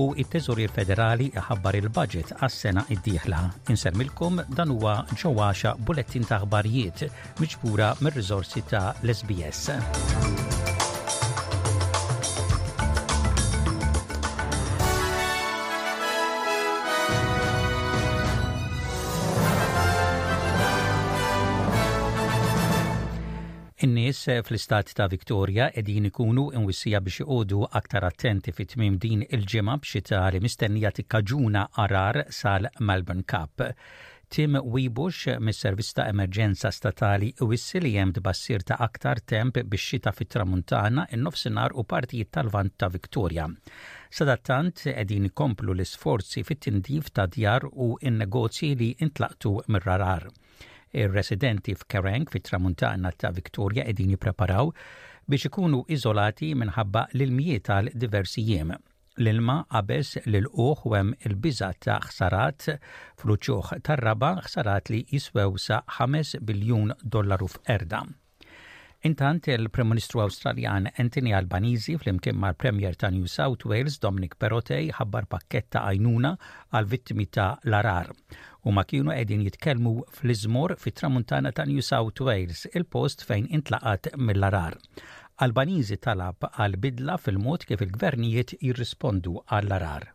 u it-Teżorier Federali iħabbar il-budget għas-sena d-dieħla. Insemmilkom dan huwa ġo għaxa bulettin ta' aħbarijiet miġbura mir-riżorsi ta' l-SBS. In-nies fl-Istat ta' Victoria qegħdin ikunu imwissija biex iqogħdu aktar attenti fi tmiem din il-ġimgħa b'xita li mistennija tikkaġuna għarar sal-Melbourne Cup. Tim Wiebusch mis-Servizz ta' Emerġenza Statali iwissi li hemm tbassir ta' aktar temp bix-xita fit-Tramuntana, in-Nofsinhar u partijiet tal-Lvant ta' Victoria. Sadattant qegħdin ikomplu l-isforzi fit-tindif ta' djar u n-negozji li intlaqtu mir-għarar. Ir-residenti f'Kerrang fit-Tramuntana ta' Victoria qegħdin jippreparaw biex ikunu iżolati minħabba l-ilmijiet għal diversi jiem. L-ilma qabeż lil uħ u hemm il-biża' ta' ħsarat fl-uċuħ tar-raba' ħsarat li jiswew sa 5 biljun dollaru f'qerda. Intant, il-Prim Ministru Awstraljan Anthony Albanizi flimkien mal-Premier ta' New South Wales Dominic Perotej ħabbar pakkett ta' għajnuna għal vittimi ta' l-arar. U ma kienu qegħdin jitkellmu fl-iżmor fit-tramuntana ta' New South Wales, il-post fejn intlaqat mill-arar. Albanizi talab għal bidla fil-mod kif il-gvernijiet jirrispondu għall-arar.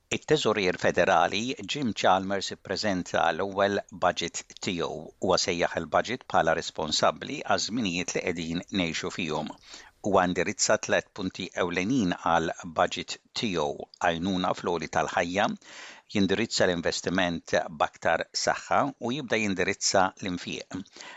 It-Teżorier Federali Jim Chalmers ippreżenta l-ewwel budget tiegħu. Huwa sejjaħ il-budget bħala responsabbli għaż-żminijiet li qegħdin ngħixu fihom. Huwa indirizza tliet punti ewlenin għal budget tiegħu, għajnuna fl-għoli tal-ħajja, jindirizza l-investiment b'aktar saħħa u jibda jindirizza l-infiq.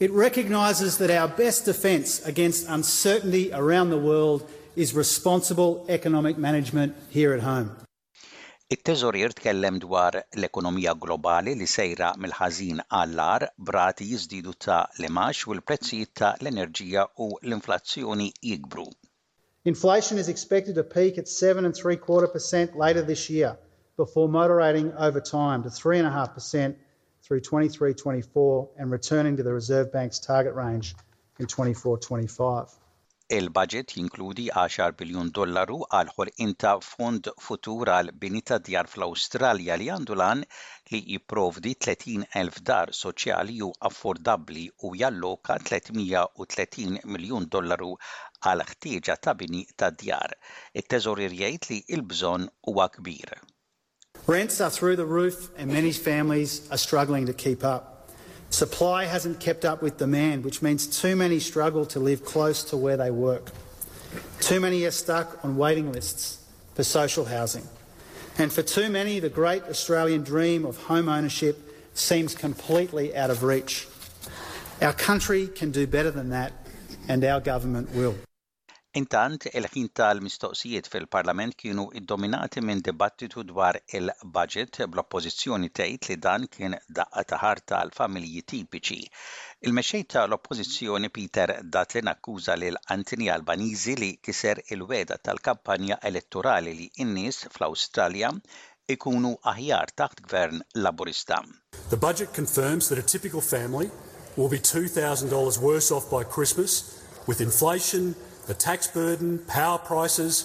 It recognises that our best defence against uncertainty around the world is responsible economic management here at home. It-Teżorier tkellem dwar l-ekonomija globali li sejra mill-ħażin għall-agħar b'rati jiżdiedu ta' l-imgħax u l-prezzijiet ta' l-enerġija u l-inflazzjoni jikbru. Inflation is expected to peak at seven and three quarter percent later this year before moderating over time to three and a half percent through 2023-2024 and returning to the Reserve Bank's target range in 2024-2025. Il-baġit jinkludi għaxar biljun dollaru għall-ħolqien ta' fond futur għall-bini ta' djar fl-Awstralja li għandu l-għan li jipprovdi 30,000 dar soċjali u affordabbli u jalloka 330 miljun dollaru għall-ħtieġa ta' bini ta' djar. It-Teżorier jgħid li l-bżonn huwa kbir. Rents are through the roof and many families are struggling to keep up. Supply hasn't kept up with demand which means too many struggle to live close to where they work. Too many are stuck on waiting lists. for social housing and for too many the great Australian dream of home ownership seems completely out of reach. Our country can do better than that and our government will. Intant, il-ħin tal-mistoqsijiet fil-Parlament kienu ddominati minn dibattitu dwar il-budget, bl-Oppożizzjoni tgħid li dan kien daqqa ta' ħarta għall-familji tipiċi. Il-Mexxej ta' l-Oppożizzjoni Peter Dutton akkuża lil Anthony Albanese li kiser il-wegħda tal-kampanja elettorali li n-nies fl-Awstralja jkunu aħjar taħt Gvern Laburista. The budget confirms that a typical family will be two thousand dollars worse off by Christmas with inflation, the tax burden, power prices,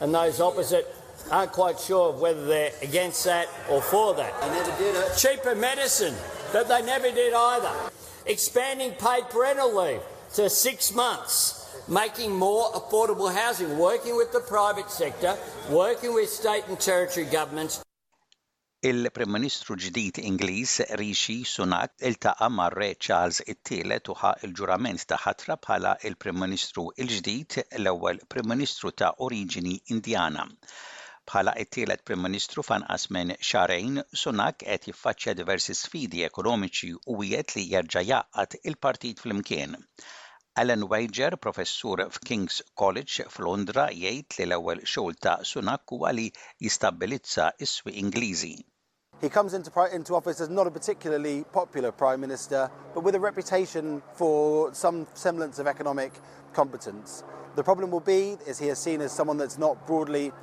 And those opposite aren't quite sure of whether they're against that or for that. They never did it. Cheaper medicine, but they never did either. Expanding paid parental leave to six months. Making more affordable housing, working with the private sector, working with state and territory governments Il-Prim Ministru ġdid Ingliż Rishi Sunak iltaqa' mar-Re Charles it-Tielet u ħa l-ġurament ta' ħatra bħala l-Prim Ministru l-ġdid, l-ewwel Prim Ministru ta' oriġini Indjana. Bħala t-tielet Prim Ministru f'anqas minn xahrejn, Sunak qed jiffaċċja diversi sfidi ekonomiċi u wiegħed li jerġa' jgħaqqad il-partit flimkien. Alan Wager, professur f'King's College f'Londra, jgħid li l-ewwel xogħol ta' Sunak huwa li jistabbilizza is-swi Ingliżi. He comes into, into office as not a particularly popular prime minister, but with a reputation for some semblance of economic competence. The problem will be is he is seen as someone that's not broadly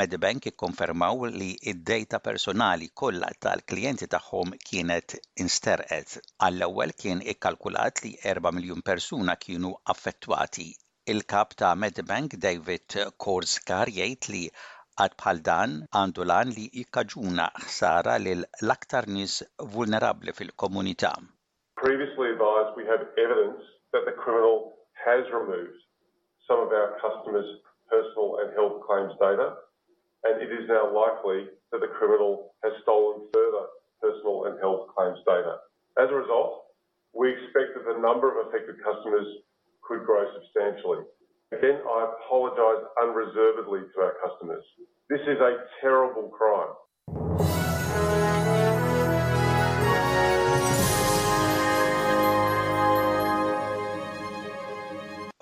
Medibank ikkonfermaw li d-dejta personali kollha tal-klijenti tagħhom kienet insterqet. Għall-ewwel kien ikkalkulat li erba' miljun persuna kienu affettwati. Il-Kap ta' Medibank David Korczkar jgħid li att bħal dan għandu l-għan li jikkaġuna ħsara lil l-aktar nies vulnerabbli fil-komunità. Previously advised we have evidence that the criminal has removed some of our customers' personal and health claims data, and it is now likely that the criminal has stolen further personal and health claims data. As a result, we expect that the number of affected customers could grow substantially. Then I apologise unreservedly to our customers. This is a terrible crime.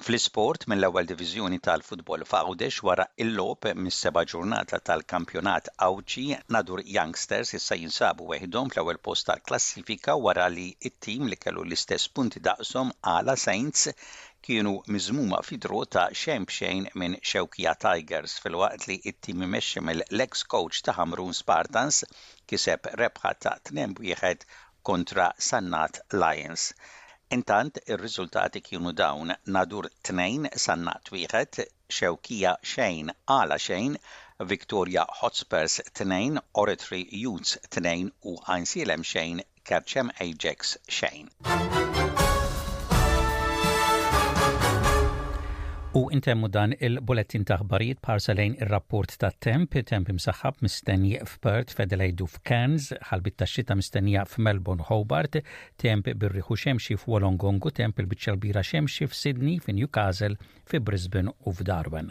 Fl-isport, mill-Ewwel Diviżjoni tal-Futbol f'Għawdex wara l-logħob mis-seba' ġurnata tal-kampjonat Għawdxi, Nadur Youngsters issa jinsabu weħidhom fl-ewwel post tal-klassifika wara li t-tim li kellu l-istess punti daqshom, Għala Saints, kienu miżmuma fid-draw ta' xejn b'xejn minn Xewkija Tigers filwaqt li t-tim imexxi mill-eks kowċ ta' Ħamrun Spartans kiseb rebħa ta' tnejn b'wieħed kontra Sannat Lions. Intant ir-riżultati kienu dawn, Nadur tnejn, Sannat wieħed, Xewkija xejn, Għala xejn, Victoria Hotspurs tnejn, Oratory Youths tnejn u Għajnsielem xejn, Karċem Ajax xejn. U intemmu dan il-bulettin ta' ħbarijiet parsa lejn ir-rapport ta' temp, temp imsaħħab mistenni f'Perth, f'Adelaide u f'Cairns, ħalbit ta' xita mistennija f'Melbourne Hobart, temp birriħu xemxi f'Wolongongu, temp il-biċċa l-bira xemxi f'Sydney, f'Newcastle, fi Brisbane u f'Darwin.